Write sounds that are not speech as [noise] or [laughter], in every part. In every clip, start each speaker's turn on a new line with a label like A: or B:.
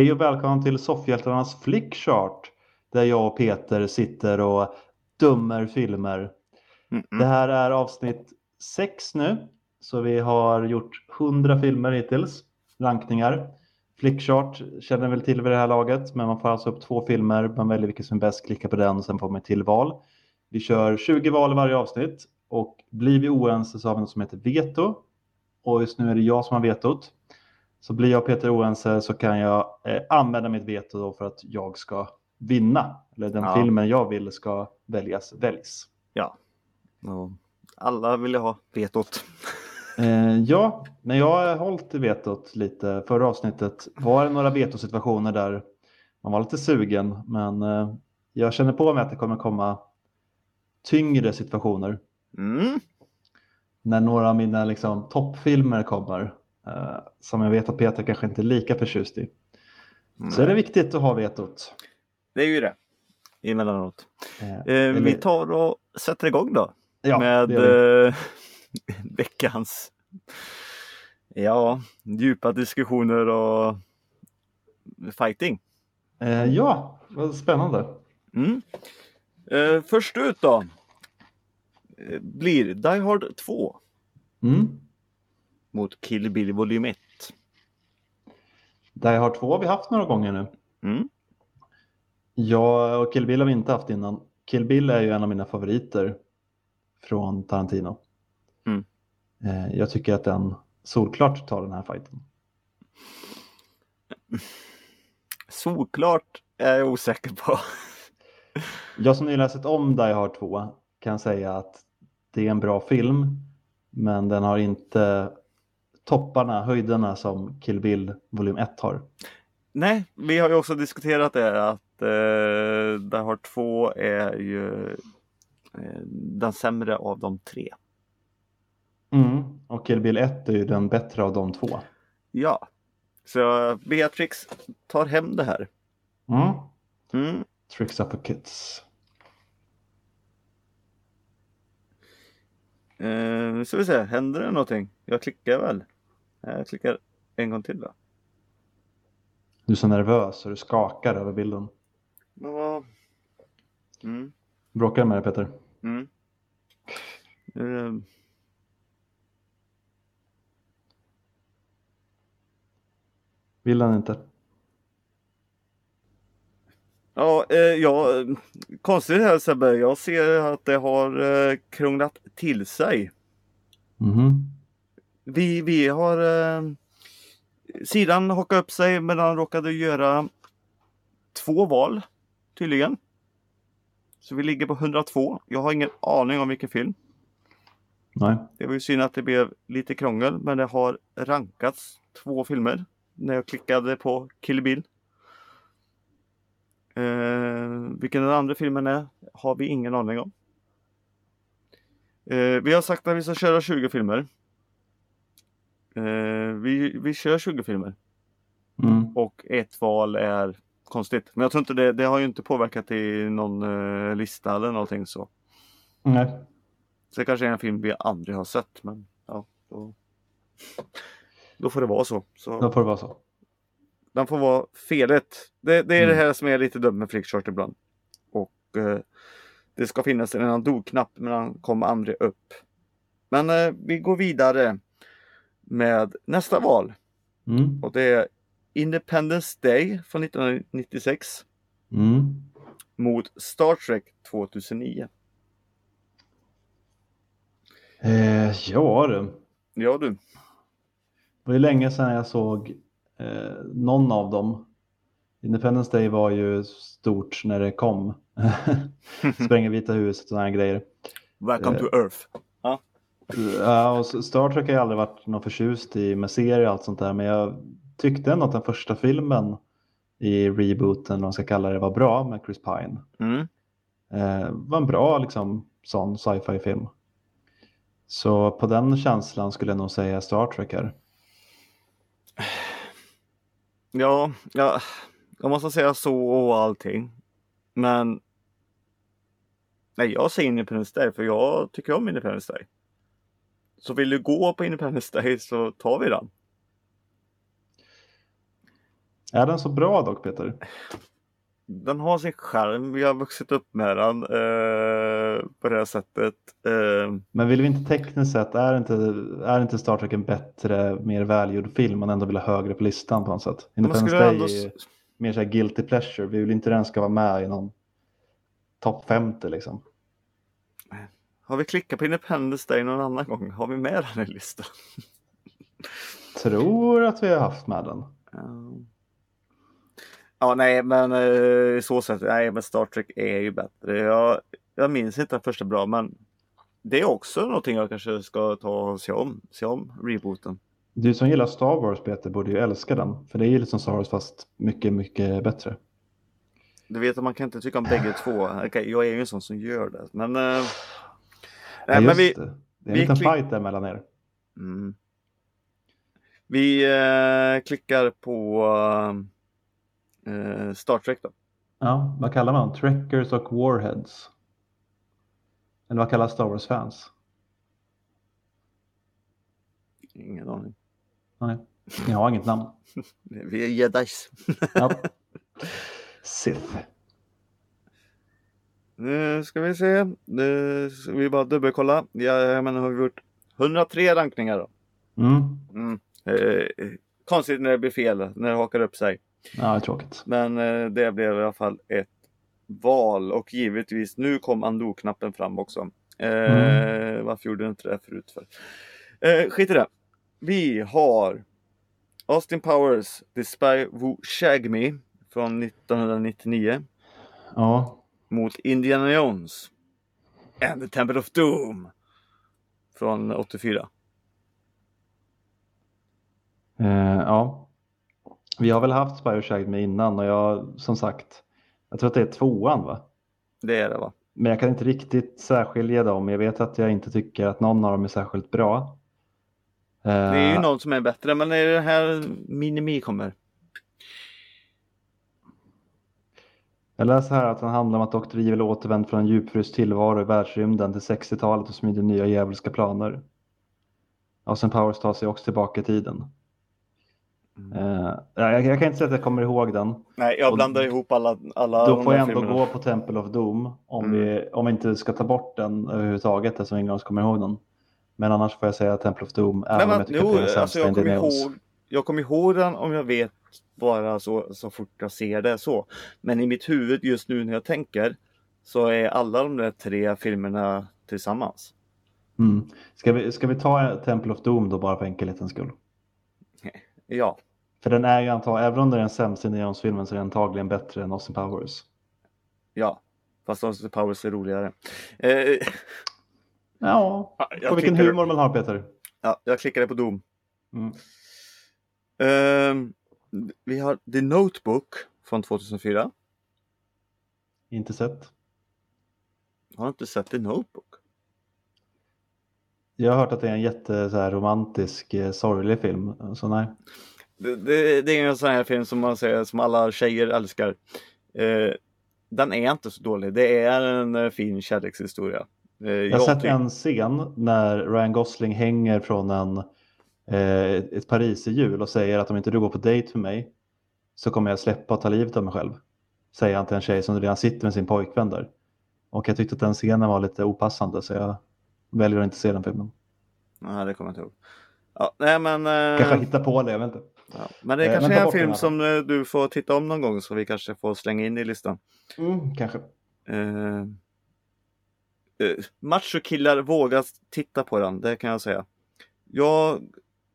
A: Hej och välkommen till Soffhjältarnas Flickchart där jag och Peter sitter och dömer filmer.
B: Mm
A: Det här är avsnitt 6 nu, så vi har gjort 100 filmer hittills, rankningar. Flickchart känner väl till vid det här laget, men man får alltså upp två filmer, man väljer vilken som är bäst, klickar på den och sen får man ett till val. Vi kör 20 val i varje avsnitt och blir vi oense så har vi något som heter veto. Och just nu är det jag som har vetot. Så blir jag Peter oense så kan jag eh, använda mitt veto då för att jag ska vinna. Eller den
B: Ja.
A: filmen jag vill ska väljas väljs.
B: Ja. Och alla vill ha vetot. [laughs]
A: Eh, ja, men jag har hållit vetot lite. Förra avsnittet var det några vetosituationer där man var lite sugen. Men eh, jag känner på mig att det kommer komma tyngre situationer.
B: Mm.
A: När några av mina liksom, toppfilmer kommer. Eh, som jag vet att Peter kanske inte är lika förtjust i. Så är det viktigt att ha vetot.
B: Det är ju det. Emellanåt.
A: Eh,
B: Eh, Vi tar och sätter igång då.
A: ja,
B: med eh, [laughs] veckans ja, djupa diskussioner och fighting.
A: Eh, ja, vad spännande.
B: Mm. Eh, först ut då eh, blir Die Hard 2
A: Mm.
B: Mot Kill Bill volym 1.
A: Die Hard 2 har vi haft några gånger nu.
B: Mm.
A: Jag och Kill Bill har vi inte haft innan. Kill Bill är ju en av mina favoriter från Tarantino.
B: Mm.
A: Eh, jag tycker att den solklart tar den här fighten.
B: Solklart är jag osäker på.
A: Jag som nyligen sett om Die Hard 2 kan säga att det är en bra film men den har inte topparna, höjderna som Kill Bill volym 1 har.
B: Nej, vi har ju också diskuterat det att eh, Die Hard 2 är ju eh, den sämre av de tre.
A: Mm. Och Kill Bill 1 är ju den bättre av de två.
B: Ja, så Beatrix tar hem det här.
A: Mm.
B: Mm.
A: Tricks up a kids.
B: Eh, nu ska vi se, händer det någonting? Jag klickar väl? Jag klickar en gång till då.
A: Du är så nervös och du skakar över bilden.
B: Men vad... Mm.
A: Bråkar med dig Peter?
B: Mm. Eh,
A: Vill han inte?
B: Ja, eh, ja, eh, konstigt här Sebbe. Jag ser att det har eh, krånglat till sig.
A: Mhm.
B: Vi, vi har... Eh, sidan hakade upp sig men han råkade göra två val tydligen. Så vi ligger på 102. Jag har ingen aning om vilken film.
A: Nej.
B: Det var ju synd att det blev lite krångel men det har rankats två filmer när jag klickade på Kill Bill. Eh, vilken den andra filmen är har vi ingen aning om. Eh, vi har sagt att vi ska köra 20 filmer. Eh, vi, vi kör 20 filmer
A: Mm.
B: och ett val är konstigt. Men jag tror inte det, det har ju inte påverkat i någon eh, lista eller någonting så.
A: Nej.
B: Så det kanske är en film vi aldrig har sett men ja, då, då får det vara så. så
A: Då får det vara så.
B: den får vara felet. Det, det är det
A: Mm.
B: här som är lite dumt med flickchart ibland. Och eh, det ska finnas en undo-knapp men den kom aldrig upp. Men eh, vi går vidare med nästa val
A: Mm.
B: och det är Independence Day från 1996
A: Mm.
B: mot Star Trek 2009.
A: Eh, ja du.
B: Ja du.
A: Det var ju länge sedan jag såg eh, någon av dem. Independence Day var ju stort när det kom. [laughs] Spränga Vita huset och sådana grejer.
B: Welcome
A: Eh.
B: to Earth.
A: Ja, och Star Trek har jag aldrig varit någon förtjust i med serier och allt sånt där. Men jag tyckte ändå att den första filmen i rebooten, vad man ska kalla det, var bra med Chris Pine.
B: Mm.
A: Eh, var en bra liksom, sån sci-fi film. Så på den känslan skulle jag nog säga Star Trek här.
B: Ja, ja, jag måste säga så och allting. Men Nej, jag säger Independence Day för jag tycker om Independence Day. Så vill du gå på Independence Day så tar vi den.
A: Är den så bra dock Peter?
B: Den har sin charm. Vi har vuxit upp med den eh, på det här sättet. Eh,
A: Men vill vi inte tekniskt sett, är inte, är inte Star Trek en bättre, mer välgjord film man ändå vill ha högre på listan på något sätt? Independence Day
B: ändå...
A: är mer så här guilty pleasure. Vi vill inte den ska vara med i någon topp 50 liksom.
B: Har vi klickat på Independence Day någon annan gång? Har vi med den i listan?
A: Tror att vi har haft med den.
B: Ja. Ja, nej, men eh, så sätt, nej, men Star Trek är ju bättre. Jag, jag minns inte den första bra, men det är också någonting jag kanske ska ta och se om, se om rebooten.
A: Du som gillar Star Wars Peter borde ju älska den. För det är ju liksom Star Wars fast mycket, mycket bättre.
B: Du vet att man kan inte tycka om bägge två. Okej, jag är ju en sån som gör det, men. Eh,
A: Ja,
B: men vi,
A: det. det är en
B: vi
A: liten
B: klick-
A: fight där mellan er.
B: mm. vi eh, klickar på eh, Star Trek då.
A: Ja, vad kallar man? Trekkers och Warheads? Eller vad kallar Star Wars-fans?
B: Ingen aning.
A: Nej, ni har inget namn. [laughs]
B: Vi är jedis.
A: Ja. [laughs] Sith.
B: Nu ska vi se. Nu ska vi bara dubbelkolla. Ja, men har vi gjort 103 rankningar då.
A: Mm.
B: Mm. Eh, konstigt när det blir fel, när det hakar upp sig.
A: Ja, det är tråkigt.
B: Men eh, det blev i alla fall ett val och givetvis nu kom Ando-knappen fram också. Eh, Varför gjorde den inte det förut? För? Eh, skit i det. Vi har Austin Powers, The Spy Who Shagged Me från 1999
A: Ja,
B: mot Indiana Jones and the Temple of Doom från 84.
A: eh, ja. Vi har väl haft Spy Shagged med innan och jag, som sagt, jag tror att det är tvåan va?
B: Det är det va?
A: Men jag kan inte riktigt särskilja dem. Jag vet att jag inte tycker att någon av dem är särskilt bra.
B: Det är ju
A: Eh,
B: någon som är bättre men det är det här Minimi kommer.
A: Jag läser här att den handlar om att Dr. Evil återvänt från en djupfryst tillvaro i världsrymden till 60-talet och smider nya djävulska planer. Austin Powers tar sig också tillbaka i tiden. Eh, jag, jag kan inte säga att jag kommer ihåg den.
B: Nej, jag
A: Och
B: blandar ihop alla, alla
A: Då får jag ändå
B: filmerna.
A: gå på Temple of Doom om,
B: Mm.
A: vi, om vi inte ska ta bort den överhuvudtaget eftersom ingen av oss kommer ihåg den. Men annars får jag säga Temple of Doom även
B: Nej,
A: om
B: men,
A: jag tycker
B: jo,
A: att det är den
B: alltså jag kommer ihåg jag kommer ihåg den om jag vet bara så, så fort jag ser det så. Men i mitt huvud just nu när jag tänker så är alla de där tre filmerna tillsammans.
A: Mm. Ska, vi, ska vi ta Temple of Doom då bara för enkelhetens skull? [laughs]
B: Ja,
A: För den är ju antagligen, även om det är den sämsta Indiana Jones-filmen så är den antagligen bättre än Austin Powers.
B: ja. Fast Austin Powers är roligare. Eh, [laughs]
A: Ja, på vilken
B: klickade,
A: humor man har Peter.
B: ja, jag klickade på Doom.
A: Mm.
B: Ehm, vi har The Notebook från 2004.
A: Inte sett.
B: Har inte sett The Notebook.
A: Jag har hört att det är en jätte så här, romantisk, eh, sorglig film. Så nej.
B: Det, det, det är en sån här film som man säger som alla tjejer älskar. Eh, den är inte så dålig. Det är en eh, fin kärlekshistoria. Eh,
A: Jag har sett en scen när Ryan Gosling hänger från en, eh, ett pariserhjul och säger att om inte du går på dejt med mig så kommer jag släppa och ta livet av mig själv. Säger han till en tjej som redan sitter med sin pojkvän där. Och jag tyckte att den scenen var lite opassande så jag väljer att inte se den filmen.
B: Nej, det kommer jag inte ihåg. Ja, nej, men, eh,
A: Kanske hitta på det, jag vet inte.
B: ja. men det
A: Eh,
B: kanske
A: men ta
B: är en film som eh, du får titta om någon gång så vi kanske får slänga in i listan.
A: Mm, kanske.
B: Eh, eh, machokillar vågar titta på den, det kan jag säga. Jag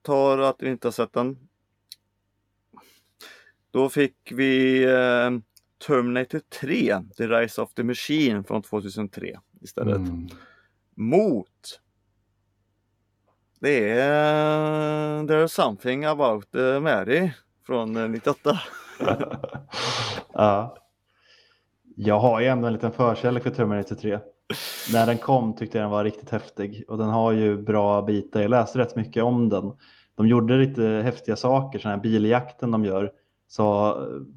B: tar att vi inte har sett den. Då fick vi eh, Terminator 3, The Rise of the Machine från 2003 istället.
A: Mm.
B: Mot det är There's something about eh, Mary från eh, 98. [laughs]
A: ja. Jag har ju ändå en liten förkärlek för Terminator 3. När den kom tyckte jag den var riktigt häftig och den har ju bra bitar. Jag läste rätt mycket om den. De gjorde lite häftiga saker, sån här biljakten de gör så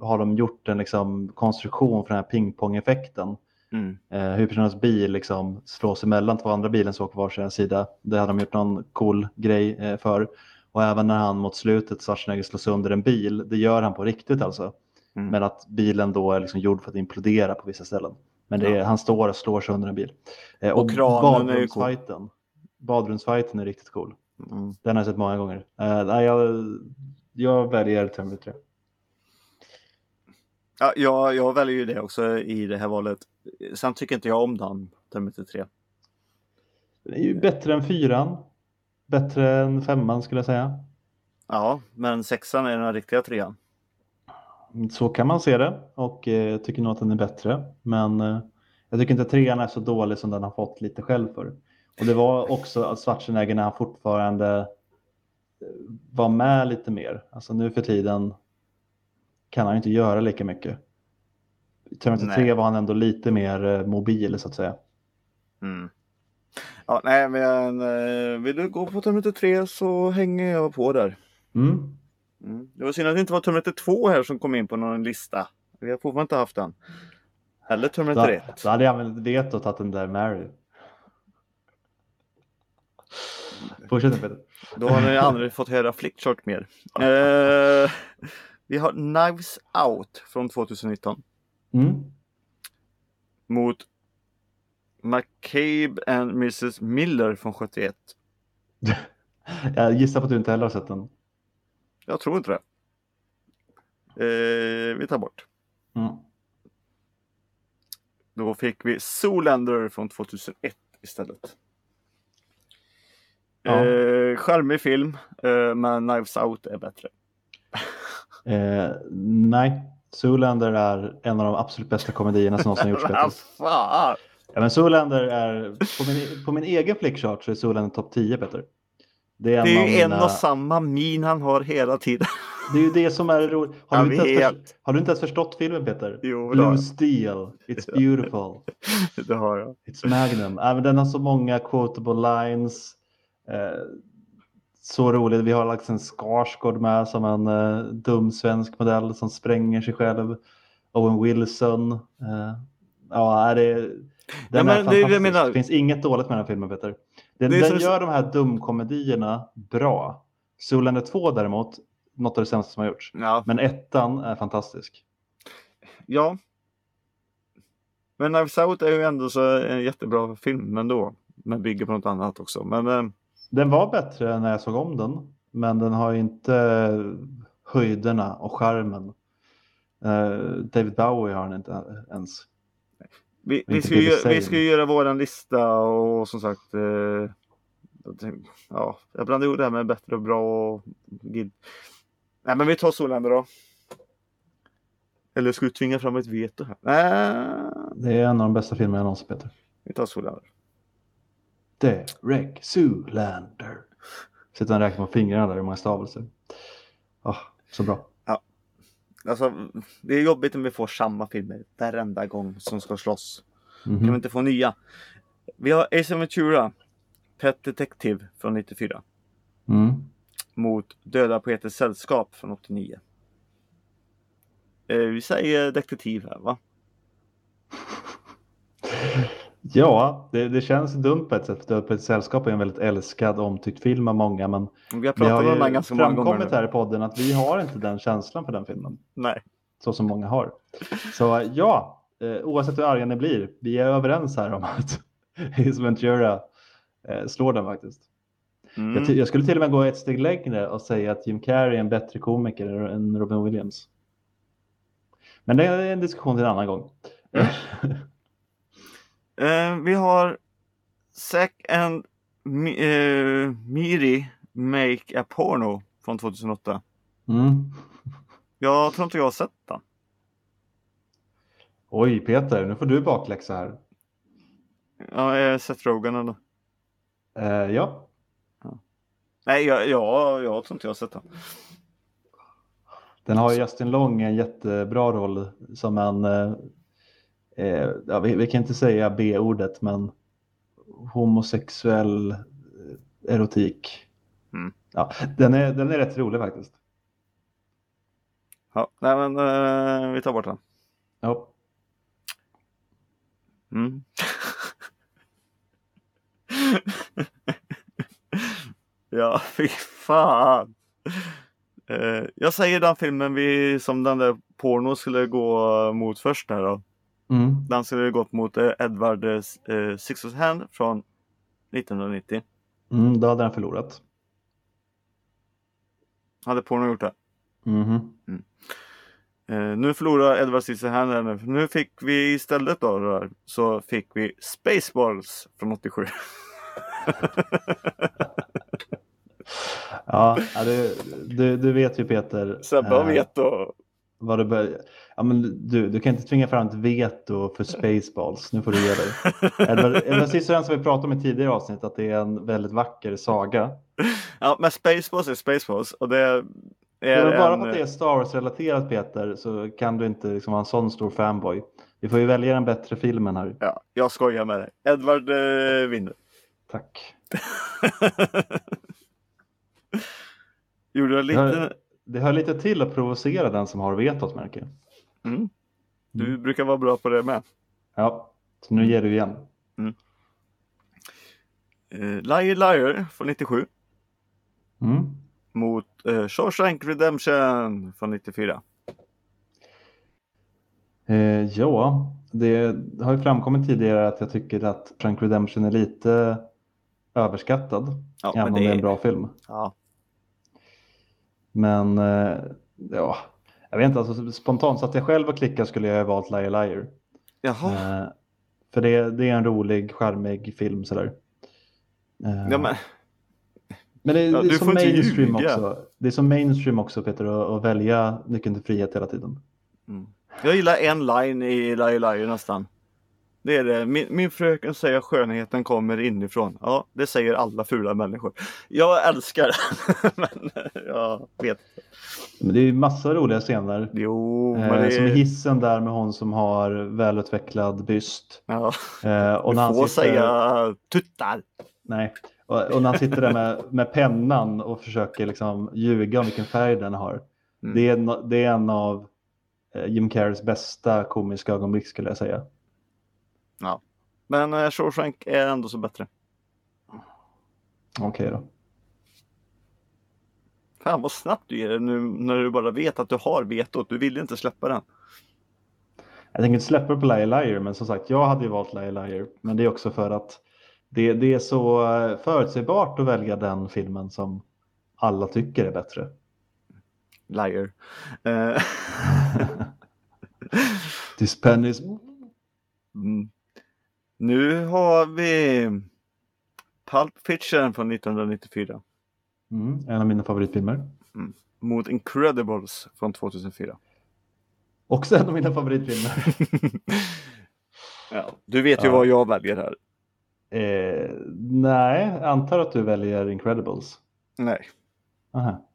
A: har de gjort en liksom konstruktion för den här pingpong-effekten.
B: Mm.
A: Eh, huvudpersonens bil liksom slås emellan två andra bilen som åker varsin sida. Det hade de gjort någon cool grej eh, för. Och även när han mot slutet Schwarzenegger slår sönder en bil, det gör han på riktigt alltså.
B: Mm.
A: Men att bilen då är liksom gjord för att implodera på vissa ställen. Men är,
B: Ja.
A: han står och slår sönder en bil. Eh,
B: Och kranen är ju cool.
A: badrumsfighten. Badrumsfighten är riktigt cool.
B: Mm.
A: Den har jag sett många gånger. Nej, jag, jag väljer Terminator 3.
B: Ja, jag, jag väljer ju det också i det här valet. Sen tycker inte jag om den, Terminator 3.
A: Den är ju bättre än fyran. Bättre än femman skulle jag säga.
B: Ja, men sexan är den riktiga trean.
A: Så kan man se det och eh, jag tycker nog att den är bättre. Men eh, jag tycker inte trean är så dålig som den har fått lite själv för. Och det var också att Schwarzenegger när han fortfarande eh, var med lite mer. Alltså nu för tiden kan han ju inte göra lika mycket. I Terminator
B: Nej.
A: 3 var han ändå lite mer eh, mobil så att säga.
B: Mm. Ja, nej, men eh, vill du gå på Terminator 3 så hänger jag på där.
A: Mm.
B: Mm. Det var synd att det inte var Terminator 2 här som kom in på någon lista. Vi har fortfarande inte haft den. Eller Terminator 1.
A: då hade jag använt veto och tagit den där Mary. Fortsätt Peter.
B: Då har ni aldrig fått höra Flickchart mer. Eh, vi har Knives Out från 2019
A: Mm.
B: mot McCabe and Mrs Miller från 71. [laughs]
A: Jag gissar på att du inte heller har sett den.
B: Jag tror inte det. Eh, vi tar bort.
A: Mm.
B: Då fick vi Zoolander från 2001 istället.
A: Ja.
B: Eh, charmig film, eh, men Knives Out är bättre.
A: Eh, nej, Zoolander är en av de absolut bästa komedierna som någonsin gjorts. [laughs] Ja, men Zoolander är, på min, på min egen flickchart så är Zoolander topp 10 Peter. Det är, en
B: Det är ju en
A: mina-
B: och samma min han har hela tiden.
A: Det är ju det som är roligt. [laughs] Har, du inte ens har du inte ens förstått filmen Peter?
B: Jo,
A: Blue. Steel, It's [laughs] beautiful,
B: Det har jag.
A: It's Magnum. Men den har så många quotable lines. Eh, så roligt. Vi har lagt en Skarsgård med som en eh, dum svensk modell som spränger sig själv. Owen Wilson. Eh, ja, det, den
B: men
A: är
B: det är det
A: fantastisk.
B: menar.
A: Det finns inget dåligt med den här filmen Peter. Den, den
B: så-
A: gör de här dumkomedierna bra. Zoolander 2 däremot, något av det sämsta som har gjorts.
B: Ja,
A: Men ettan är fantastisk.
B: ja. Men Knives Out är ju ändå så en jättebra film ändå. Men bygger på något annat också. Men eh,
A: Den var bättre när jag såg om den, men den har ju inte höjderna och charmen. Eh, David Bowie har den inte ens.
B: vi, vi, ska ju, vi ska göra våran lista och som sagt. Eh, ja, jag blandar ihop det här med bättre och bra och gid. Nej, men vi tar Zoolander då. Eller ska du tvinga fram ett veto här? Nej,
A: Det är en av de bästa filmerna jag någonsin Peter.
B: vi tar Zoolander.
A: Derek Zoolander. Sitter han räknar på fingrarna där hur många stavelser. Ah, så bra.
B: Alltså, det är jobbigt om vi får samma filmer varenda gång som ska slåss.
A: Mhm.
B: Kan vi inte få nya? Vi har Ace Ventura, Pet Detective från 94
A: Mm.
B: mot Döda poeters sällskap från 89. Eh, vi säger detektiv här va? [laughs]
A: Ja, det, det känns dumt på ett sätt. ett sällskap är en väldigt älskad omtyckt film av många. Men
B: Vi har
A: vi
B: pratat
A: har
B: om den ganska många gånger.
A: här i podden att vi har inte den känslan för den filmen.
B: Nej.
A: så som många har. Så ja, eh, oavsett hur arga ni blir, vi är överens här om att [laughs] Ace Ventura eh, slår den faktiskt.
B: Mm.
A: Jag, jag skulle till och med gå ett steg längre och säga att Jim Carrey är en bättre komiker än Robin Williams. Men det är en diskussion till en annan gång. [laughs]
B: Eh, vi har Zack and eh, Miri Make a Porno från 2008.
A: Mm.
B: Jag tror inte jag har sett den.
A: Oj Peter, nu får du bakläxa här.
B: Ja, eh, Seth Rogen eller?
A: Eh, ja,
B: Nej, jag, jag, jag tror inte jag har sett den.
A: den har ju Justin Long en jättebra roll som en, eh, ja, vi, vi kan inte säga B-ordet, men homosexuell eh, erotik.
B: Mm.
A: Ja, den, är, den är rätt rolig faktiskt.
B: Ja, nej men eh, vi tar bort den.
A: Ja.
B: Mm. [laughs] Ja, fy fan. Eh, jag säger den filmen vi, som den där porno skulle gå mot först här då.
A: Mm.
B: Den skulle gått mot eh, Edward eh, Sixers från 1990.
A: Mm, då hade den förlorat.
B: Hade porno gjort det?
A: Mhm.
B: Eh, nu förlorar Edward Scissorhands. Nu fick vi istället då, då så fick vi Spaceballs från 87. [laughs]
A: Ja, ja du, du, du vet ju Peter.
B: Sebbe har
A: eh,
B: veto.
A: Vad du, bör... ja, men du, du kan inte tvinga fram ett veto för Spaceballs. Nu får du ge dig. Edward, Scissorhands har vi pratat om i tidigare avsnitt att det är en väldigt vacker saga.
B: Ja, men Spaceballs är Spaceballs och det är
A: men bara
B: en...
A: för att det är Star Wars-relaterat Peter så kan du inte liksom vara en sån stor fanboy. Vi får ju välja den bättre filmen här.
B: Ja, jag skojar med dig. Edward eh, vinner.
A: Tack. [laughs]
B: Gjorde jag
A: Det
B: lite...
A: hör, det hör lite till att provocera den som har vetot märker.
B: Mm. Du brukar vara bra på det med.
A: Ja, så nu ger du igen.
B: Eh, Liar Liar från 97
A: Mm.
B: mot eh, Shawshank Redemption från 94.
A: Eh, ja, det har ju framkommit tidigare att jag tycker att Frank Redemption är lite överskattad.
B: Ja,
A: även
B: men
A: om det är en bra film.
B: Ja.
A: Men eh, ja, jag vet inte, alltså, spontant satt jag själv och klickade skulle jag ha valt Liar Liar.
B: Jaha.
A: Eh, för det, det är en rolig, charmig film sådär. Eh,
B: Ja, men,
A: men det,
B: ja,
A: det är
B: inte
A: mainstream också. Det är så mainstream också Peter att, att välja Nyckeln till frihet hela tiden.
B: jag gillar en line i Liar Liar nästan. Det är det. Min, min fröken säger att skönheten kommer inifrån. Ja, det säger alla fula människor. Jag älskar det. [laughs] men jag vet.
A: Men det är ju massa roliga scener.
B: Jo, men
A: Eh,
B: det
A: Som hissen där med hon som har välutvecklad byst.
B: Ja,
A: Eh, och
B: du får
A: sitter,
B: säga tuttar.
A: Nej. Och, och när han sitter där med, med pennan och försöker liksom ljuga om vilken färg den har.
B: Mm.
A: Det, är det är en av eh, Jim Carreys bästa komiska ögonblick skulle jag säga.
B: Ja. Men eh, Shawshank är ändå så bättre.
A: Okej då.
B: Fan vad snabbt du ger det nu när du bara vet att du har vetot. Du vill inte släppa den.
A: Jag tänker inte släppa på Liar Liar, men som sagt, jag hade ju valt Liar Liar. Men det är också för att det, det är så eh, förutsägbart att välja den filmen som alla tycker är bättre.
B: Liar. Eh, [laughs]
A: This pen is...
B: mm. Nu har vi Pulp Fiction från 1994
A: Mm, en av mina favoritfilmer.
B: mot Incredibles från 2004.
A: Också en av mina favoritfilmer. [laughs]
B: ja, du vet ju
A: Ja.
B: vad jag väljer här.
A: eh, nej, antar att du väljer Incredibles.
B: Nej,
A: Aha.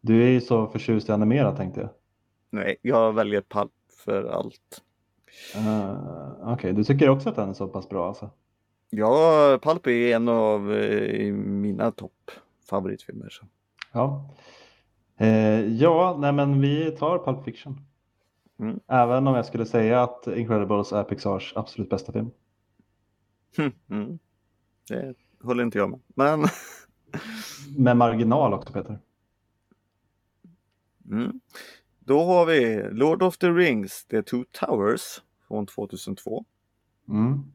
A: Du är ju så förtjust i animerat tänkte jag.
B: nej, jag väljer Pulp för allt.
A: Uh, Okej, du tycker också att den är så pass bra alltså?
B: Ja, Pulp är en av eh, mina topp favoritfilmer. Så.
A: Ja. Eh, ja, nej men vi tar Pulp Fiction.
B: Mm.
A: Även om jag skulle säga att Incredibles är Pixars absolut bästa film.
B: Mm. Det håller inte jag med. Men
A: Med marginal också Peter.
B: mm. Då har vi Lord of the Rings, The Two Towers från 2002
A: Mm.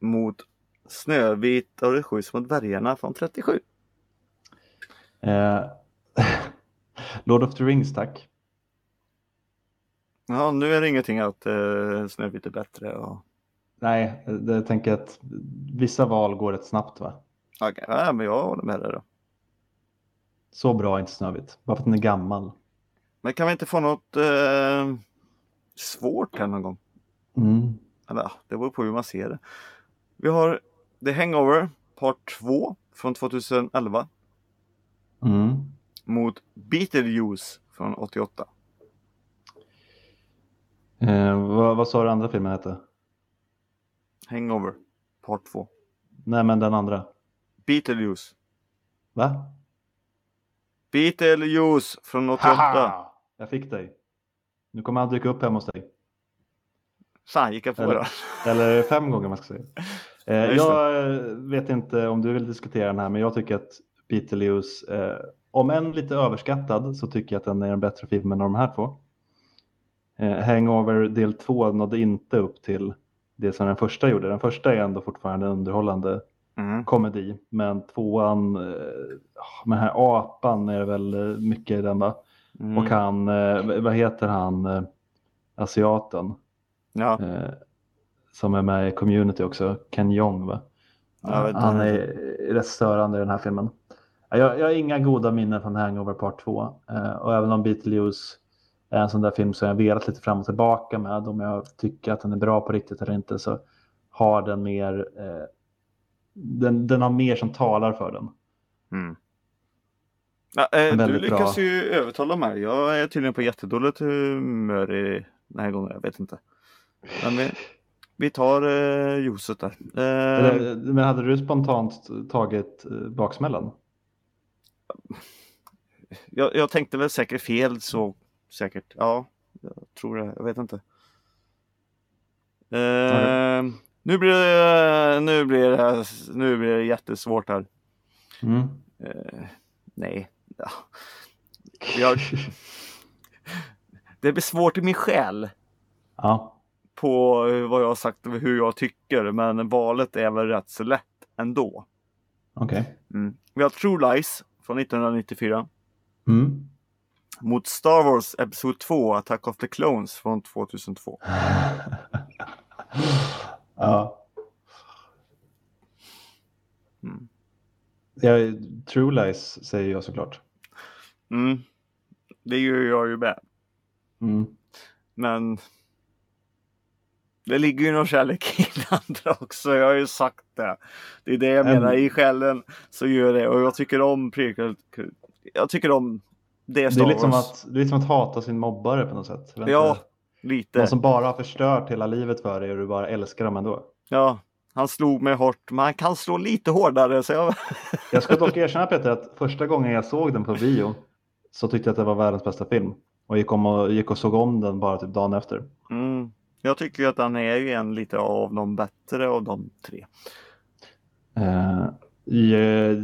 B: mot Snövit och de sju små dvärgarna från 37.
A: Eh, [laughs] Lord of the Rings tack.
B: Ja, nu är det ingenting att eh, Snövit är bättre. Och...
A: Nej, det, jag tänker att vissa val går rätt snabbt va?
B: Okej, ja, men jag håller med dig då.
A: Så bra är inte Snövit, bara för att den är gammal.
B: Men kan vi inte få något eh, svårt här någon gång?
A: Mm.
B: Eller det beror på hur man ser det. Vi har The Hangover Part 2 från 2011
A: Mm.
B: mot Beetlejuice från 88.
A: Eh, vad, vad sa du andra filmen hette?
B: Hangover Part 2.
A: Nej, men den andra.
B: Beetlejuice.
A: Va?
B: Beetlejuice från 88.
A: Haha! Jag fick dig. Nu kommer han dyka upp hemma hos dig.
B: Fan, gick jag på
A: Eller-
B: det?
A: Eller fem gånger man ska säga. [laughs] Eh, jag eh, vet inte om du vill diskutera den här, men jag tycker att Beetlejuice, eh, om än lite överskattad, så tycker jag att den är en bättre film än de här två. Eh, Hangover del 2 nådde inte upp till det som den första gjorde. Den första är ändå fortfarande underhållande
B: Mm.
A: komedi, men tvåan, eh, med den här apan är det väl eh, mycket i den va?
B: Mm.
A: Och han, eh, vad heter han, eh, asiaten?
B: Ja,
A: eh, som är med i community också, Ken Jeong va? Han är rätt störande i den här filmen. Ja, Jag, jag har inga goda minnen från Hangover Part 2 eh, och även om Beetlejuice är en sån där film som jag velat lite fram och tillbaka med om jag tycker att den är bra på riktigt eller inte så har den mer eh, den, den har mer som talar för den.
B: Mm. Ja, eh, du lyckas
A: bra-
B: ju övertala mig. Jag är tydligen på jättedåligt humör i den här gången. Jag vet inte. Men vi, vi tar eh, juicet där. Eh,
A: men hade du spontant tagit eh, baksmällan?
B: jag, jag tänkte väl säkert fel så säkert. Ja, jag tror det. Jag vet inte. Eh, nu blir det, nu blir det, nu blir det jättesvårt här.
A: Mm.
B: Eh, nej. Ja. Jag, det blir svårt i min själ.
A: Ja.
B: på vad jag har sagt och hur jag tycker, men valet är väl rätt så lätt ändå.
A: Okej.
B: Mm. Vi har True Lies från 1994
A: Mm.
B: mot Star Wars Episod 2 Attack of the Clones från 2002. [laughs]
A: ja.
B: Mm.
A: Ja, True Lies säger jag såklart.
B: Mm. Det gör jag ju med.
A: Mm.
B: Men det ligger ju någon kärlek i den [laughs] andra också. Jag har ju sagt det. Det är det jag menar. I själen så gör det. Och jag tycker om prequel. Jag tycker om det
A: Det
B: Star
A: är, lite som att, det är lite som att hata sin mobbare på något sätt.
B: Ja, lite.
A: Någon som bara har förstört hela livet för dig och du bara älskar dem ändå.
B: Ja, han slog mig hårt. Men han kan slå lite hårdare. Så jag...
A: Jag ska dock erkänna Peter att första gången jag såg den på bio så tyckte jag att det var världens bästa film. Och gick, om och, gick och såg om den bara typ dagen efter.
B: Mm. Jag tycker ju att han är ju en lite av de bättre av de tre.
A: Eh, I eh,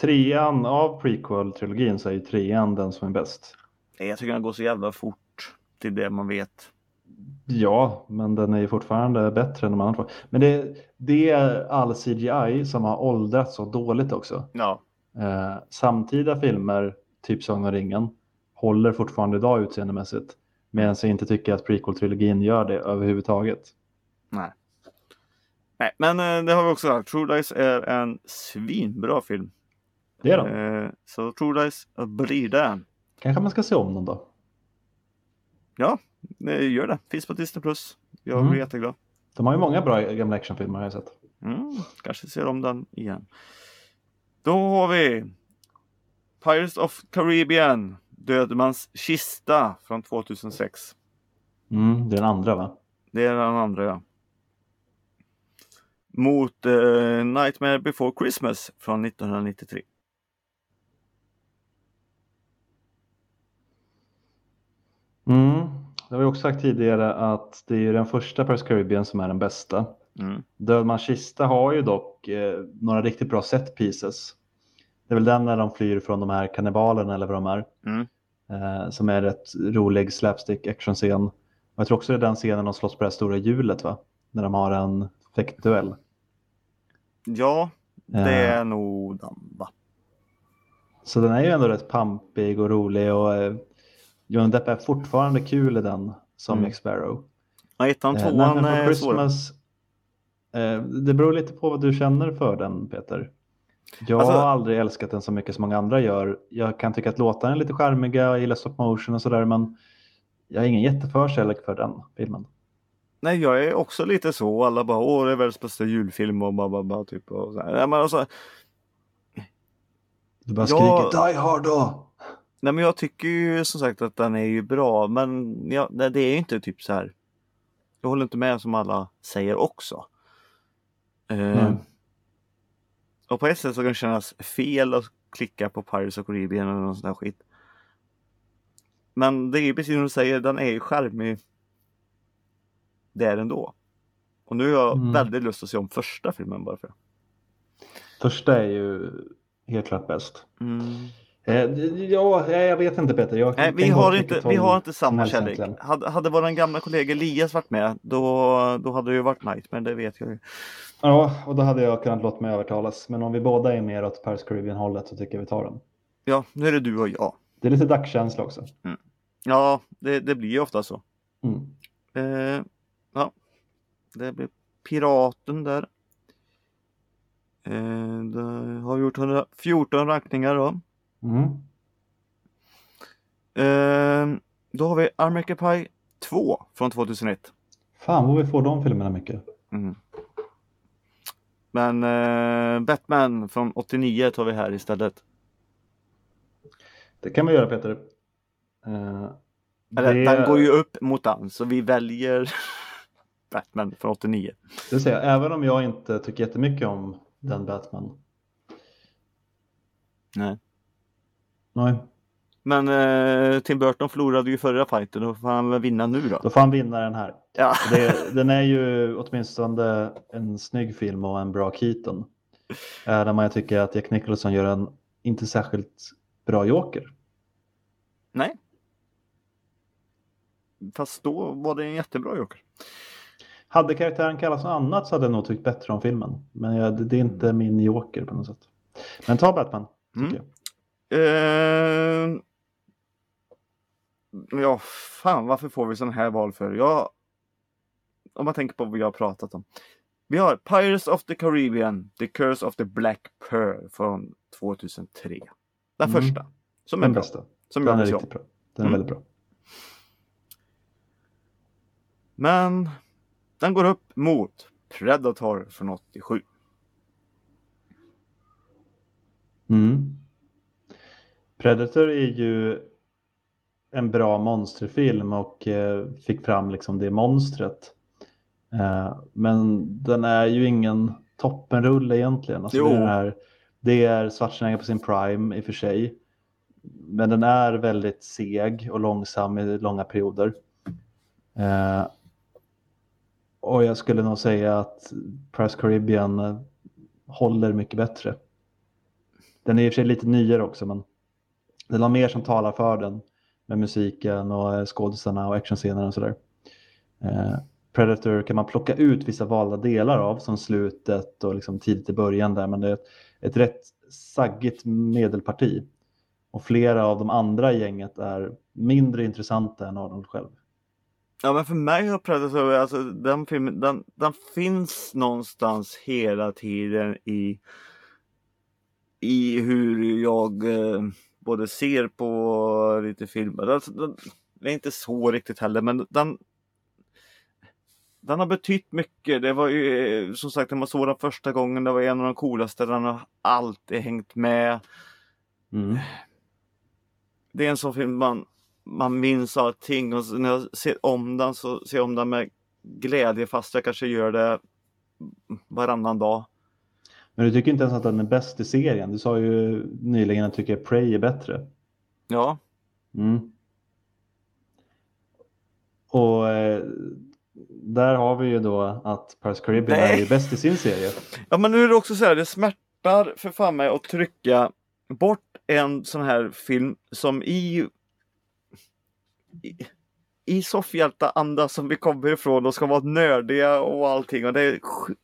A: trean av prequel-trilogin så är ju trean den som är bäst.
B: Jag tycker han går så jävla fort till det man vet.
A: Ja, men den är ju fortfarande bättre än de andra två. Men det, det är all CGI som har åldrats så dåligt också.
B: Ja,
A: Eh, samtida filmer, typ Sagan om ringen, håller fortfarande idag utseendemässigt. Medan jag inte tycker att prequel-trilogin gör det överhuvudtaget.
B: nej. Nej, men eh, det har vi också sagt. True Lies är en svinbra film.
A: Det är de.
B: Eh, så True Lies blir det.
A: Kanske man ska se om den då.
B: Ja, gör det. Finns på Disney+. Plus. Jag
A: Mm.
B: blir jätteglad.
A: De har ju många bra gamla actionfilmer har jag sett.
B: Mm, kanske ser om den igen. Då har vi Pirates of Caribbean, Dödmans kista från 2006.
A: Mm, det är den andra va?
B: Det är den andra ja. Mot eh, Nightmare before Christmas från 1993.
A: Mm. Det har vi också sagt tidigare att det är den första Paris Caribbean som är den bästa.
B: Mm.
A: Dödmans kista har ju dock eh, några riktigt bra set pieces. Det är väl den när de flyr från de här kannibalerna eller vad de är.
B: Mm.
A: Eh, som är rätt rolig slapstick actionscen. Jag tror också det är den scenen de slåss på det här stora hjulet va? När de har en fäktduell.
B: Ja, det
A: Eh,
B: är nog den va?
A: Så den är ju ändå rätt pampig och rolig och eh, Johnny Depp är fortfarande kul i den som
B: Mm.
A: Jack Sparrow.
B: Ja, ettan,
A: Eh,
B: tvåan
A: Nightmare
B: är.
A: Christmas, eh, det beror lite på vad du känner för den Peter. Jag
B: Alltså-
A: har aldrig älskat den så mycket som många andra gör. Jag kan tycka att låtarna är lite charmiga, jag gillar stop motion och sådär men jag har ingen jätteförkärlek för den filmen.
B: Nej, jag är också lite så. Alla bara, åh, det är världens bästa julfilm och bara, bara, bara typ. Och så här. Nej, men alltså,
A: Du bara skriker Die Hard då!
B: nej, men jag tycker ju som sagt att den är ju bra, men ja, det är ju inte typ så här. Jag håller inte med som alla säger också. Eh,
A: Mm.
B: Och på ett sätt så kan det kännas fel att klicka på Pirates of Caribbean eller någon sån där skit. Men det är ju precis som du säger, den är ju charmig där ändå. Och nu har jag
A: Mm.
B: väldigt lust att se om första filmen bara för.
A: Första är ju helt klart bäst.
B: Mm.
A: Eh, ja, jag vet inte Peter. Jag
B: Nej, vi har, inte, vi har inte samma kärlek. Hade, hade vår gamla kollega Elias varit med, då, då hade det ju varit Nightmare, det vet jag ju.
A: Ja, och då hade jag kunnat låta mig övertalas. Men om vi båda är mer åt Paris Caribbean-hållet så tycker jag vi tar den.
B: Ja, nu är det du och jag.
A: Det är lite dagskänsla också.
B: Ja, det, det blir ju ofta så.
A: Mm.
B: Eh, ja, det blir Piraten där. Eh, har gjort 114 rankningar då.
A: Mm.
B: Eh, då har vi American Pie 2 från 2001.
A: Fan vad vi får de filmerna mycket.
B: Mm. Men eh, Batman från 89 tar vi här istället.
A: Det kan man göra Peter. Eh,
B: Eller,
A: det,
B: Den går ju upp mot den, så vi väljer [laughs] Batman från 89.
A: det vill säga, även om jag inte tycker jättemycket om den Batman.
B: Nej.
A: Nej,
B: Men eh, Tim Burton förlorade ju förra fighten, då får han väl vinna nu då.
A: då får han vinna den här.
B: Ja.
A: Det, den är ju åtminstone en snygg film och en bra Keaton. Även om jag tycker att Jack Nicholson gör en inte särskilt bra Joker.
B: Nej. Fast då var det en jättebra Joker.
A: Hade karaktären kallats något annat så hade jag nog tyckt bättre om filmen. Men jag, det, är inte min Joker på något sätt. Men ta Batman, tycker
B: Mm. Eh, ja, fan varför får vi sån här val för? Jag, om man tänker på vad vi har pratat om. Vi har Pirates of the Caribbean, The Curse of the Black Pearl från 2003. Den
A: Mm.
B: första. Som är
A: Den
B: bra.
A: bästa.
B: Som
A: Den är
B: om.
A: riktigt bra. Den är
B: Mm.
A: väldigt bra.
B: Men den går upp mot Predator från 87.
A: Mm. Predator är ju en bra monsterfilm och eh, fick fram liksom det monstret. Eh, men den är ju ingen toppenrulle egentligen. Alltså
B: Jo.
A: det, är det är Schwarzenegger på sin prime i och för sig. Men den är väldigt seg och långsam i långa perioder. Eh, och jag skulle nog säga att Press Caribbean håller mycket bättre. Den är i och för sig lite nyare också men det var mer som talar för den med musiken och eh, skådisarna och actionscenerna och sådär. Eh, Predator kan man plocka ut vissa valda delar av som slutet och liksom tidigt i början där men det är ett, ett rätt saggigt medelparti. Och flera av de andra i gänget är mindre intressanta än Arnold själv.
B: Ja men för mig har Predator, alltså den filmen, den, den finns någonstans hela tiden i i hur jag eh, både ser på lite filmer. Alltså, den, det är inte så riktigt heller men den den har betytt mycket. Det var ju eh, som sagt när man såg den första gången, det var en av de coolaste. Den har alltid hängt med.
A: Mm.
B: Det är en sån film man, man minns allting och när jag ser om den så ser jag om den med glädje fast jag kanske gör det varannan dag.
A: Men du tycker inte ens att den är bäst i serien? Du sa ju nyligen att du tycker Prey är bättre.
B: Ja,
A: Mm. Och eh, där har vi ju då att Paris Caribbean
B: Nej.
A: är ju bäst i sin serie.
B: Ja men nu är det också så här, det smärtar för fan mig att trycka bort en sån här film som i i, i soffhjälta-anda som vi kommer ifrån och ska vara nördiga och allting och det är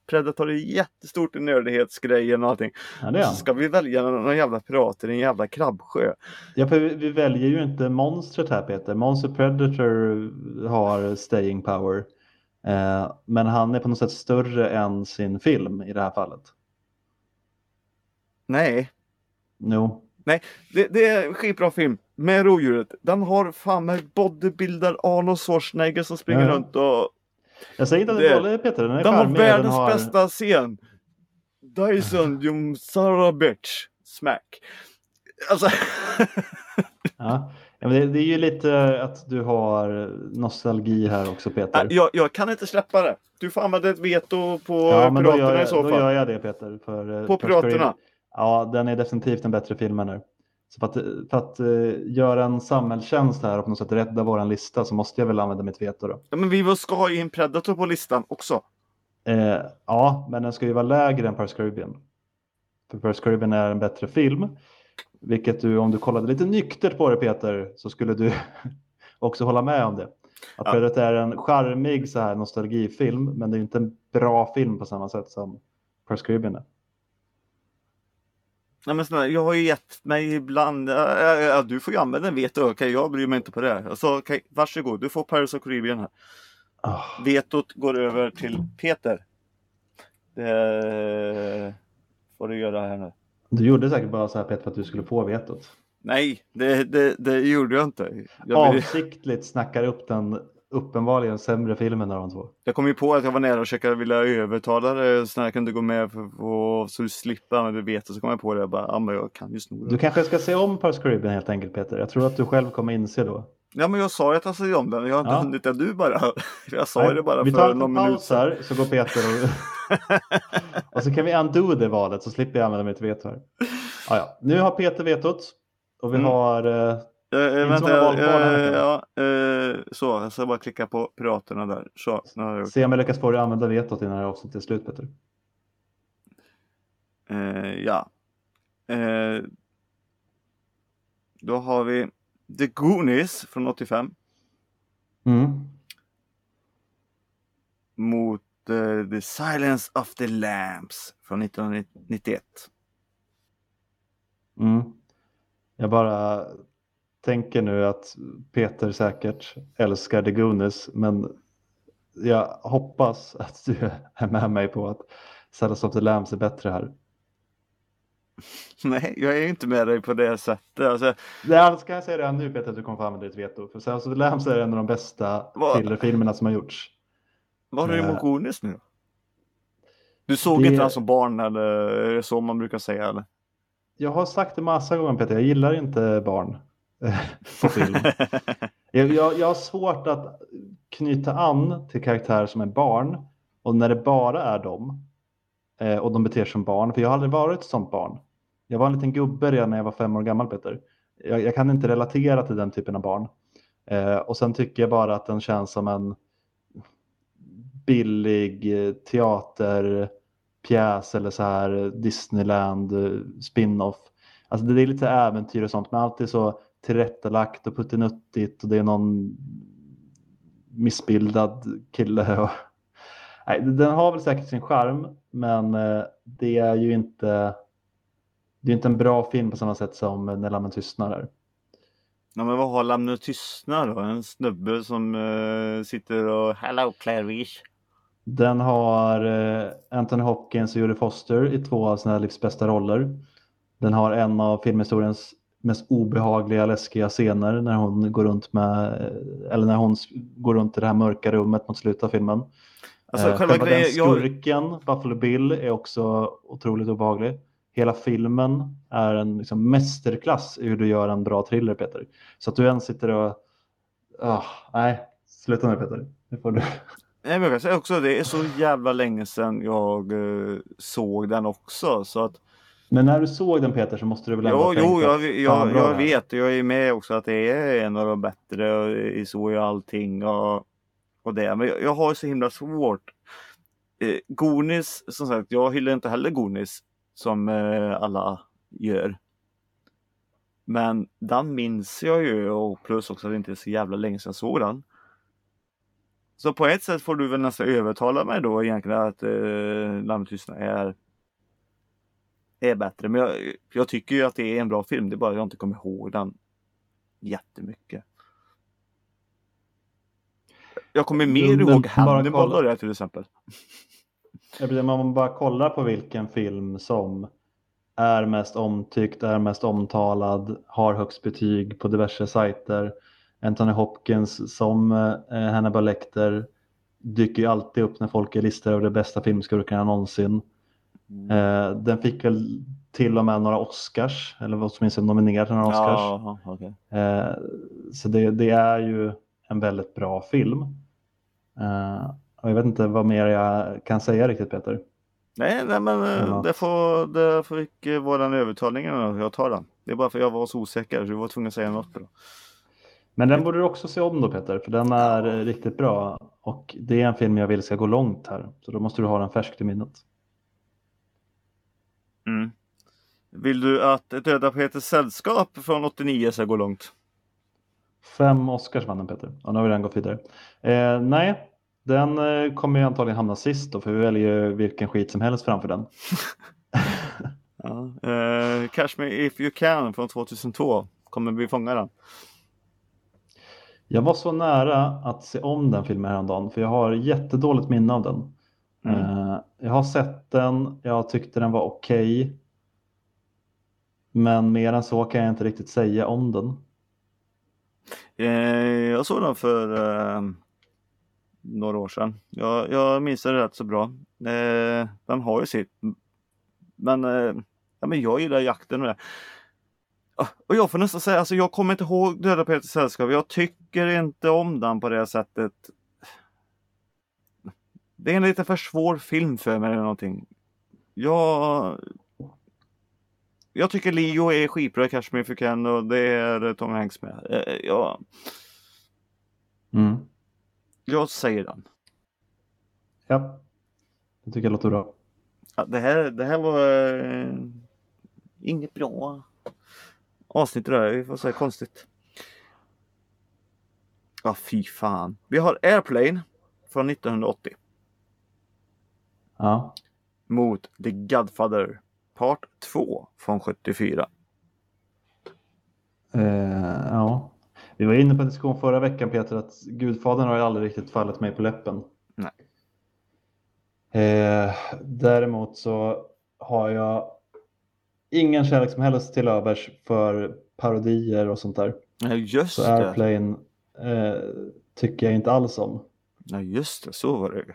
B: Predator är jättestort i nördighetsgrejen och allting.
A: Ja, är
B: Så ska vi välja någon jävla pirater i en jävla krabbsjö.
A: Ja, för vi, vi väljer ju inte monstret här Peter. Monster Predator har staying power. Eh, men han är på något sätt större än sin film i det här fallet.
B: Nej,
A: Jo,
B: det, det är en skitbra film med rovdjuret. Den har fan med bodybuilder Arnold Schwarzenegger som springer
A: Ja.
B: runt och
A: jag säger inte att
B: Det-
A: det är dåligt Peter. Den är
B: Den har
A: och den
B: världens
A: har...
B: bästa scen. Dyson, you son of a bitch. Smack. Alltså, [laughs]
A: Ja. Ja, men det, det är ju lite att du har nostalgi här också Peter.
B: jag, jag kan inte släppa det. Du får använda ett veto på
A: Ja, då
B: piraterna
A: gör,
B: i
A: jag,
B: så
A: då
B: fall.
A: gör jag det Peter. För, eh,
B: På
A: Caribbean-
B: piraterna.
A: Ja, den är definitivt en bättre film än nu. Så för att, för att eh, göra en samhällstjänst här och på något sätt rädda våran lista så måste jag väl använda mitt veto då.
B: Ja, men vi ska ha in Predator på listan också.
A: Eh, ja, men den ska ju vara lägre än Paris Caribbean. För Paris Caribbean är en bättre film. Vilket du, om du kollade lite nyktert på det Peter, så skulle du [laughs] också hålla med om det. Att
B: Ja.
A: Predator är en charmig så här nostalgifilm, men det är inte en bra film på samma sätt som Paris Caribbean är.
B: Nej, men snälla, jag har ju gett mig ibland. Ja, du får ju använda den veto. Okej, jag bryr mig inte på det. Alltså, okej, varsågod, du får Paris of Caribbean här.
A: Ah,
B: Vetot går över till Peter. Det får du göra här nu.
A: Du gjorde säkert bara så här Peter för att du skulle få vetot.
B: Nej, det, det, det gjorde jag inte. Jag,
A: Avsiktligt snackar upp den uppenbarligen sämre filmen av de två.
B: jag kom ju på att jag var nära och försöka vilja övertala dig. Snälla kan du gå med för, för, så du slipper använda veto. Så kom jag på det. Jag bara, ja men jag kan ju sno
A: Du kanske ska se om Paris Caribbean helt enkelt Peter. Jag tror att du själv kommer inse då.
B: Ja men jag sa ju att jag skulle om den. Jag har inte
A: Ja.
B: hunnit det du bara. [laughs] Jag sa ju det bara
A: vi
B: för
A: tar en
B: någon
A: liten
B: minut
A: paus här så går Peter och... [laughs] och så kan vi undo det valet så slipper jag använda mitt veto här. Ja, ja. Nu har Peter vetot och vi
B: Mm.
A: har... eh, Inte
B: vänta,
A: här,
B: eh, ja, så, jag ska bara klicka på piraterna där. Så, nu har jag
A: se om jag lyckas få dig att använda vetot innan det här avsnittet är slut Peter.
B: Ja. Då har vi The Goonies från 85
A: Mm.
B: mot eh, The Silence of the Lambs från 1991.
A: Mm. Jag bara tänker nu att Peter säkert älskar The Goonies men jag hoppas att du [laughs] är med mig på att Silence of the Lambs är bättre här. [laughs]
B: Nej, jag är inte med dig på det sättet. Alltså,
A: Det ska jag säga redan nu Peter att du kommer få använda ditt veto. För Silence of the Lambs är en av de bästa thrillerfilmerna som har gjorts.
B: vad har du
A: Eh,
B: emot Goonies nu? Du såg
A: det-
B: inte den som barn eller är det så man brukar säga eller?
A: Jag har sagt det massa gånger Peter, jag gillar inte barn eh, på film. [laughs] Jag, jag, jag har svårt att knyta an till karaktärer som är barn och när det bara är dem eh, och de beter sig som barn, för jag har aldrig varit ett sånt barn. Jag var en liten gubbe redan när jag var fem år gammal Peter. Jag, jag kan inte relatera till den typen av barn. Eh, och sen tycker jag bara att den känns som en billig eh, teaterpjäs eller så här Disneyland eh, spin-off. Alltså det är lite äventyr och sånt men alltid så tillrättalagt och puttinuttigt och det är någon missbildad kille. [laughs] Och... Nej, den har väl säkert sin charm men eh, det är ju inte det är inte en bra film på samma sätt som När lammen tystnar. Är.
B: Ja, men vad har Lamnet tystnad då? En snubbe som eh, sitter och Hello Clarice.
A: Den har eh, Anthony Hopkins och Jodie Foster i två av sina livs bästa roller. Den har en av filmhistoriens mest obehagliga, läskiga scener när hon går runt med, eller när hon går runt i det här mörka rummet mot slutet av filmen.
B: Alltså
A: Eh,
B: själva
A: själva den
B: grejen, jag,
A: skurken, Buffalo Bill, är också otroligt obehaglig. Hela filmen är en liksom, mästerklass i hur du gör en bra thriller, Peter. Så att du än sitter och... Ah, nej, sluta nu Peter. Nu får du...
B: nej, men jag kan säga också det är så jävla länge sedan jag eh, såg den också så att
A: Men när du såg den Peter så måste du väl ändå
B: Jo,
A: ha
B: jo, jag, jag, jag vet. Jag är med också att det är en av de bättre och i så i allting och, och det. Men jag, jag har så himla svårt. Eh, Gonis, som sagt, jag hyllar inte heller Gonis som eh, alla gör. Men den minns jag ju och plus också att det inte är så jävla länge sedan jag såg den. Så på ett sätt får du väl nästan övertala mig då egentligen att eh, Lammet tystnar är är bättre. Men jag, jag tycker ju att det är en bra film. Det är bara att jag inte kommer ihåg den jättemycket. Jag kommer mer
A: Men
B: ihåg
A: bara
B: och det till exempel.
A: Om man bara kollar på vilken film som är mest omtyckt, är mest omtalad, har högst betyg på diverse sajter. Anthony Hopkins som eh, Hannibal Lecter dyker ju alltid upp när folk är listor över de bästa filmskurkarna någonsin. Eh, den fick väl till och med några Oscars, eller åtminstone nominerad till några Oscars.
B: Ja, okej.
A: Eh, så det, det är ju en väldigt bra film. Eh, och jag vet inte vad mer jag kan säga riktigt Peter.
B: Nej, nej men eh,
A: Ja.
B: det får, det fick övertalningen. och Jag tar den. Det är bara för jag var så osäker så jag var tvungen att säga något bra.
A: Men den borde du också se om då Peter, för den är eh, riktigt bra. Och det är en film jag vill ska gå långt här, så då måste du ha den färskt i minnet.
B: Mm. Vill du att Döda Peters sällskap från 89 ska gå långt?
A: Fem Oscars vann den Peter. Ja, nu har vi redan gått vidare. Eh, nej, den eh, kommer ju antagligen hamna sist då, för vi väljer ju vilken skit som helst framför den. [laughs]
B: ja. eh, Catch Me If You Can från 2002. Kommer vi fånga den?
A: Jag var så nära att se om den filmen häromdagen, för jag har jättedåligt minne av den. Mm. Eh, jag har sett den, jag tyckte den var okej. Okay, men mer än så kan jag inte riktigt säga om den.
B: Eh, jag såg den för eh, några år sedan. Jag, jag minns den rätt så bra. Den har ju sitt. Men, ja, men jag gillar jakten och det. Ah, och jag får nästan säga, alltså jag kommer inte ihåg Döda Peters sällskap. Jag tycker inte om den på det sättet. Det är en lite för svår film för mig eller någonting. Jag jag tycker Leo är skitbra i Me If You Can och det är Tom Hanks med. Eh, ja.
A: Mm.
B: Jag säger den.
A: Ja, det tycker jag låter bra.
B: Ja, det, här, det här var eh, inget bra avsnitt där. Vi får säga konstigt. Ja, fy fan. Vi har Airplane från 1980.
A: Ja.
B: Mot The Godfather Part 2 från 74.
A: Eh, ja, vi var inne på en diskussion förra veckan Peter att Gudfadern har ju aldrig riktigt fallit mig på läppen.
B: Nej.
A: Eh, däremot så har jag ingen kärlek som helst till övers för parodier och sånt där.
B: Ja, just
A: så. Airplane eh, tycker jag inte alls om.
B: Ja, just det. Så var det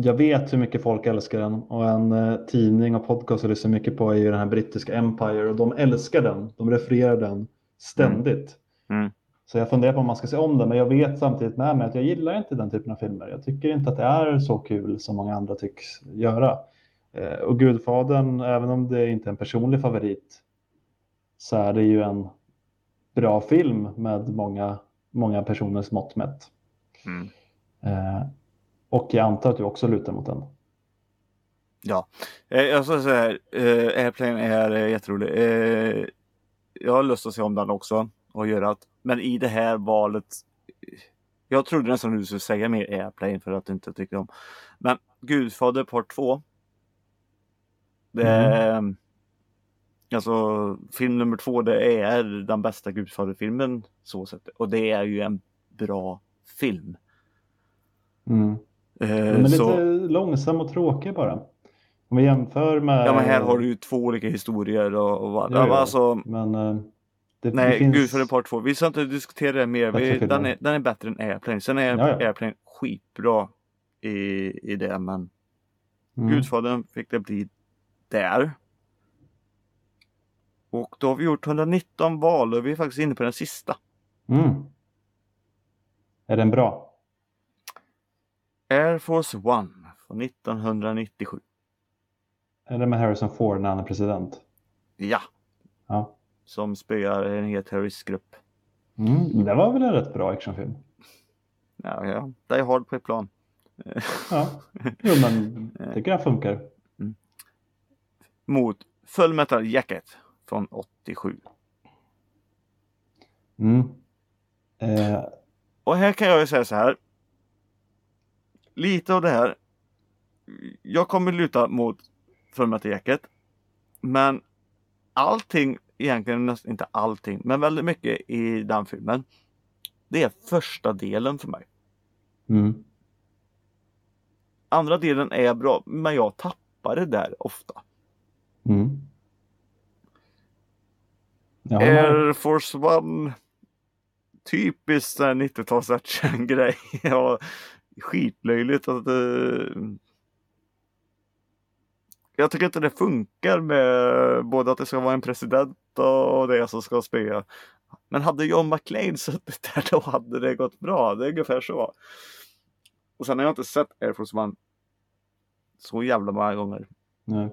A: jag vet hur mycket folk älskar den och en eh, tidning och podcast jag lyssnar mycket på är ju den här brittiska Empire och de älskar den. De refererar den ständigt.
B: Mm. Mm.
A: Så jag funderar på om man ska se om den, men jag vet samtidigt med mig att jag gillar inte den typen av filmer. Jag tycker inte att det är så kul som många andra tycks göra. Eh, och Gudfadern, även om det inte är en personlig favorit, så är det ju en bra film med många, många personers mått mätt.
B: Mm.
A: Eh, och jag antar att du också lutar mot den.
B: Ja, eh, jag ska säga här, eh, Airplane är eh, jätterolig. Eh, jag har lust att se om den också och göra att, men i det här valet. Jag trodde nästan du skulle säga mer Airplane för att du inte tyckte om. Men Gudfader Part 2. Det är, mm. Alltså film nummer två det är den bästa Gudfaderfilmen så sett. Och det är ju en bra film.
A: Mm. Eh, så... lite långsam och tråkig bara. Om vi jämför med...
B: Ja men här har du ju två olika historier och, och vad. Ja, alltså...
A: Men, uh,
B: det, Nej, det finns... Gud för det part två. Vi ska inte diskutera det mer. Vi, den, är, den är bättre än Airplane. Sen är ja, ja. Airplane skitbra i, i det men mm. Gudfadern fick det bli där. Och då har vi gjort 119 val och vi är faktiskt inne på den sista.
A: Mm. Är den bra?
B: Air Force One från 1997.
A: Är det med Harrison Ford när han är president?
B: Ja.
A: ja.
B: Som spöar en hel terroristgrupp.
A: Mm, det var väl en rätt bra actionfilm?
B: Ja, ja. Die Hard på ett plan.
A: ja, jo men [laughs] jag tycker det funkar.
B: Mm. Mot Full Metal Jacket från 87.
A: Mm. Eh.
B: Och här kan jag ju säga så här lite av det här. Jag kommer luta mot fullmäktigejäcket. Men allting, egentligen nästan inte allting, men väldigt mycket i den filmen. Det är första delen för mig.
A: Mm.
B: Andra delen är bra, men jag tappar det där ofta.
A: Mm.
B: Air Force One typiskt 90-tals action-grej [laughs] skitlöjligt att eh, jag tycker inte det funkar med både att det ska vara en president och det som ska spela. Men hade John McClane suttit där då hade det gått bra. Det är ungefär så. Och sen har jag inte sett Air Force One så jävla många gånger.
A: Nej.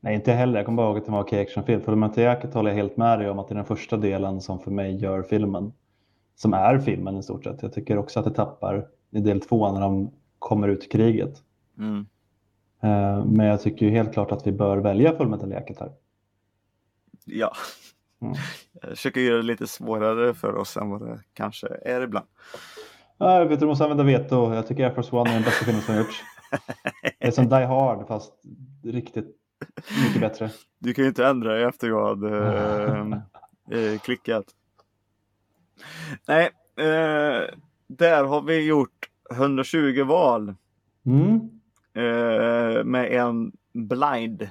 A: Nej, inte heller. Jag kommer bara ihåg att det var en okej actionfilm. Fullmetal Jacket håller jag helt med dig om att det är den första delen som för mig gör filmen. Som är filmen i stort sett. Jag tycker också att det tappar i del två när de kommer ut i kriget.
B: Mm.
A: Eh, Men jag tycker ju helt klart att vi bör välja Fullmetal Jacket här.
B: Ja.
A: Mm. [laughs]
B: Jag försöker göra det lite svårare för oss än vad det kanske är ibland.
A: Ja, jag vet du måste använda veto. Jag tycker Air Force One är den bästa filmen som har gjorts. [laughs] Det är som Die Hard fast riktigt mycket bättre.
B: Du kan ju inte ändra dig efter jag hade eh, [laughs] eh, klickat. Nej, eh, där har vi gjort 120 val
A: Mm.
B: eh, med en blind.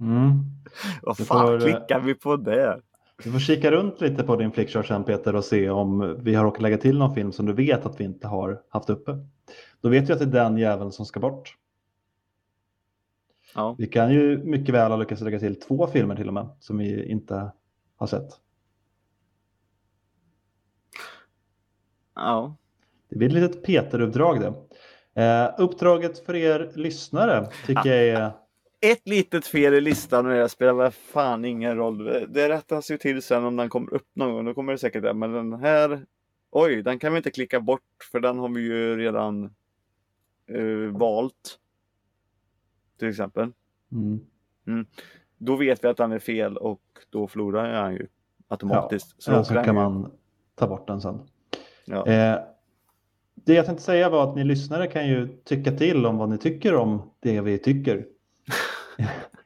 A: Mm. [laughs]
B: Vad fan
A: får, eh,
B: klickar vi på där?
A: Du får kika runt lite på din flickchart sen Peter och se om vi har råkat lägga till någon film som du vet att vi inte har haft uppe. Då vet vi att det är den jäveln som ska bort.
B: Ja.
A: Vi kan ju mycket väl ha lyckats lägga till två filmer till och med som vi inte har sett.
B: Ja.
A: Det blir ett litet Peter-uppdrag det. Eh, uppdraget för er lyssnare tycker jag är...
B: Ett litet fel i listan och det spelar väl fan ingen roll. Det rättas ju till sen om den kommer upp någon gång. Då kommer det säkert det. Men den här, oj, den kan vi inte klicka bort för den har vi ju redan eh, valt. Till exempel.
A: Mm.
B: Då vet vi att den är fel och då förlorar jag ju automatiskt.
A: Så, ja, så
B: åker
A: kan
B: ju-
A: man ta bort den sen.
B: Ja.
A: Eh, det jag tänkte säga var att ni lyssnare kan ju tycka till om vad ni tycker om det vi tycker.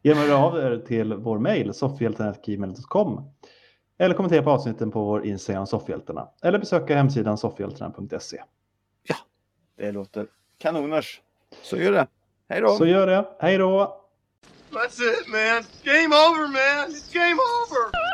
A: Genom att höra av er till vår mejl soffhjältarna.gmail.com eller kommentera på avsnitten på vår Instagram Soffhjältarna eller besöka hemsidan soffhjältarna.se.
B: Det låter kanoners. Så gör det. Hej då!
A: Så gör det. Hej då!
C: That's it, man. Game over, man. It's game over.